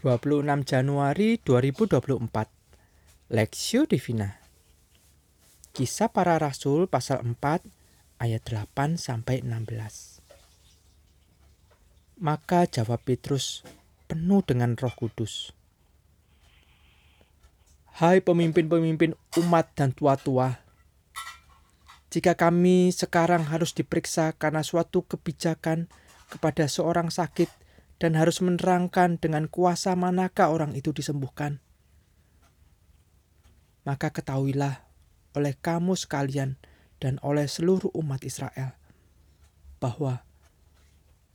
26 Januari 2024 Lexio Divina. Kisah para Rasul pasal 4 ayat 8 sampai 16 Maka jawab Petrus penuh dengan Roh Kudus. Hai pemimpin-pemimpin umat dan tua-tua jika kami sekarang harus diperiksa karena suatu kebijakan kepada seorang sakit dan harus menerangkan dengan kuasa manakah orang itu disembuhkan. Maka ketahuilah oleh kamu sekalian dan oleh seluruh umat Israel bahwa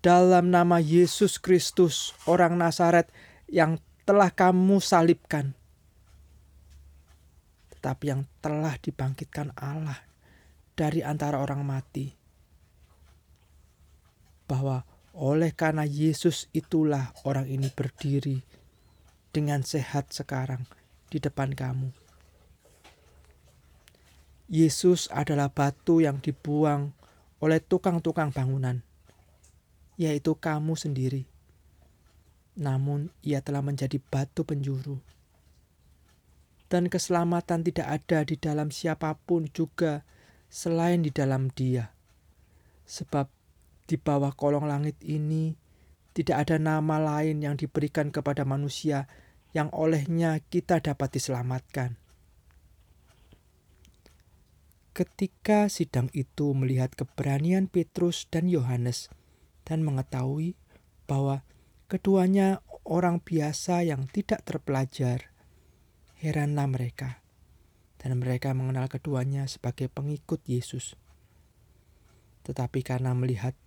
dalam nama Yesus Kristus, orang Nazaret yang telah kamu salibkan, tetapi yang telah dibangkitkan Allah dari antara orang mati, bahwa oleh karena Yesus itulah orang ini berdiri dengan sehat sekarang di depan kamu. Yesus adalah batu yang dibuang oleh tukang-tukang bangunan, yaitu kamu sendiri. Namun ia telah menjadi batu penjuru. Dan keselamatan tidak ada di dalam siapa pun juga selain di dalam dia. Sebab di bawah kolong langit ini tidak ada nama lain yang diberikan kepada manusia yang olehnya kita dapat diselamatkan. Ketika sidang itu melihat keberanian Petrus dan Yohanes dan mengetahui bahwa keduanya orang biasa yang tidak terpelajar, heranlah mereka, dan mereka mengenal keduanya sebagai pengikut Yesus. Tetapi karena melihat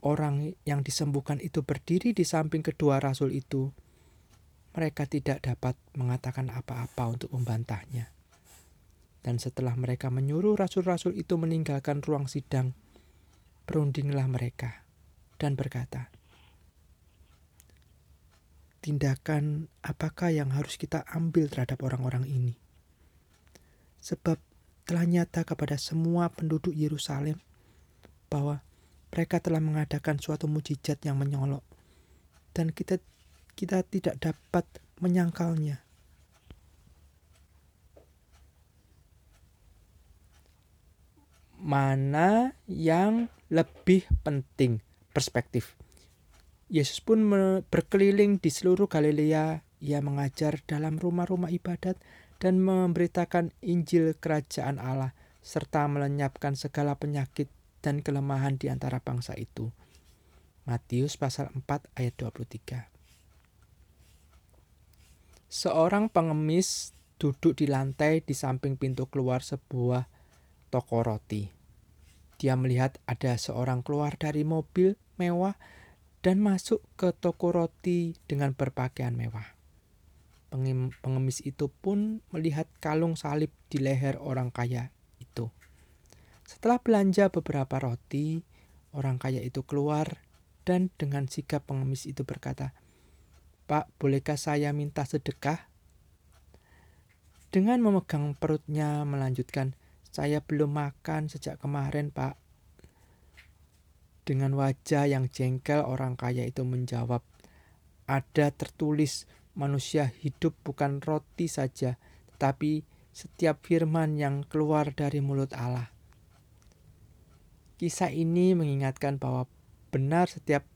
orang yang disembuhkan itu berdiri di samping kedua rasul itu, mereka tidak dapat mengatakan apa-apa untuk membantahnya. Dan setelah mereka menyuruh rasul-rasul itu meninggalkan ruang sidang, berundinglah mereka dan berkata, Tindakan apakah yang harus kita ambil terhadap orang-orang ini? Sebab telah nyata kepada semua penduduk Yerusalem bahwa mereka telah mengadakan suatu mujizat yang menyolok dan kita kita tidak dapat menyangkalnya. Mana yang lebih penting perspektif? Yesus pun berkeliling di seluruh Galilea. Ia mengajar dalam rumah-rumah ibadat dan memberitakan Injil Kerajaan Allah serta melenyapkan segala penyakit dan kelemahan di antara bangsa itu. Matius pasal 4 ayat 23. Seorang pengemis duduk di lantai di samping pintu keluar sebuah toko roti. Dia melihat ada seorang keluar dari mobil mewah dan masuk ke toko roti dengan berpakaian mewah. Pengemis itu pun melihat kalung salib di leher orang kaya. Setelah belanja beberapa roti, orang kaya itu keluar dan dengan sikap pengemis itu berkata, Pak, bolehkah saya minta sedekah? Dengan memegang perutnya melanjutkan, saya belum makan sejak kemarin, Pak. Dengan wajah yang jengkel, orang kaya itu menjawab, ada tertulis manusia hidup bukan roti saja, tetapi setiap firman yang keluar dari mulut Allah. Kisah ini mengingatkan bahwa benar setiap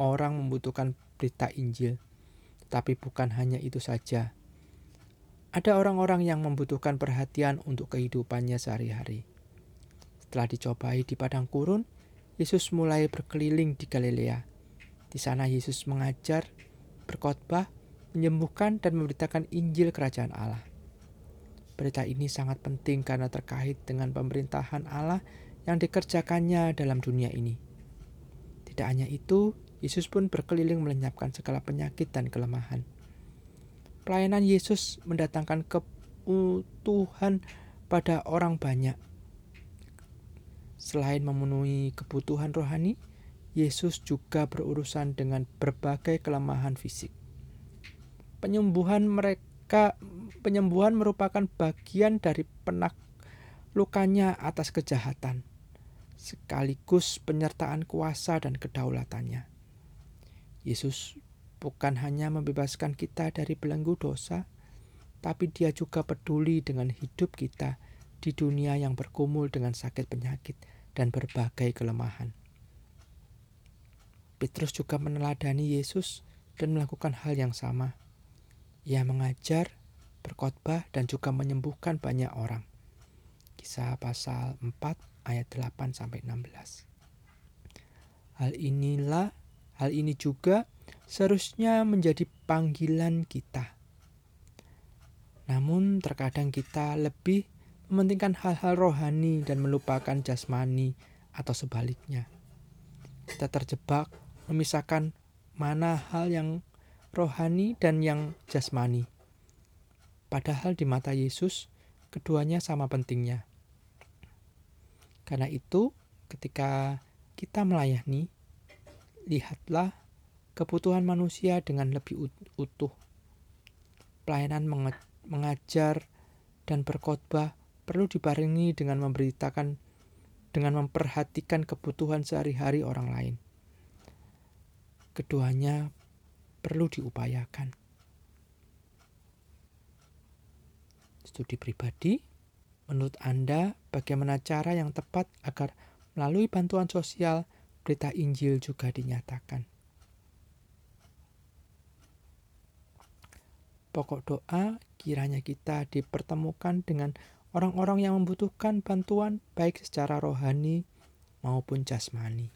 orang membutuhkan berita Injil, tetapi bukan hanya itu saja. Ada orang-orang yang membutuhkan perhatian untuk kehidupannya sehari-hari. Setelah dicobai di padang gurun, Yesus mulai berkeliling di Galilea. Di sana Yesus mengajar, berkhotbah, menyembuhkan dan memberitakan Injil Kerajaan Allah. Berita ini sangat penting karena terkait dengan pemerintahan Allah yang dikerjakannya dalam dunia ini. Tidak hanya itu, Yesus pun berkeliling melenyapkan segala penyakit dan kelemahan. Pelayanan Yesus mendatangkan kebutuhan pada orang banyak. Selain memenuhi kebutuhan rohani, Yesus juga berurusan dengan berbagai kelemahan fisik. Penyembuhan mereka penyembuhan merupakan bagian dari penaklukannya atas kejahatan sekaligus penyertaan kuasa dan kedaulatannya. Yesus bukan hanya membebaskan kita dari belenggu dosa, tapi Dia juga peduli dengan hidup kita di dunia yang berkumul dengan sakit penyakit dan berbagai kelemahan. Petrus juga meneladani Yesus dan melakukan hal yang sama. Ia mengajar, berkhotbah, dan juga menyembuhkan banyak orang. Kisah pasal 4 ayat 8 sampai 16. Hal inilah, hal ini juga seharusnya menjadi panggilan kita. Namun terkadang kita lebih mementingkan hal-hal rohani dan melupakan jasmani atau sebaliknya. Kita terjebak memisahkan mana hal yang rohani dan yang jasmani. Padahal di mata Yesus, keduanya sama pentingnya. Karena itu, ketika kita melayani, lihatlah kebutuhan manusia dengan lebih utuh. Pelayanan mengajar dan berkhotbah perlu dibarengi dengan memberitakan dengan memperhatikan kebutuhan sehari-hari orang lain. Keduanya perlu diupayakan. Studi pribadi, menurut Anda bagaimana cara yang tepat agar Melalui bantuan sosial, berita Injil juga dinyatakan. Pokok doa kiranya kita dipertemukan dengan orang-orang yang membutuhkan bantuan baik secara rohani maupun jasmani.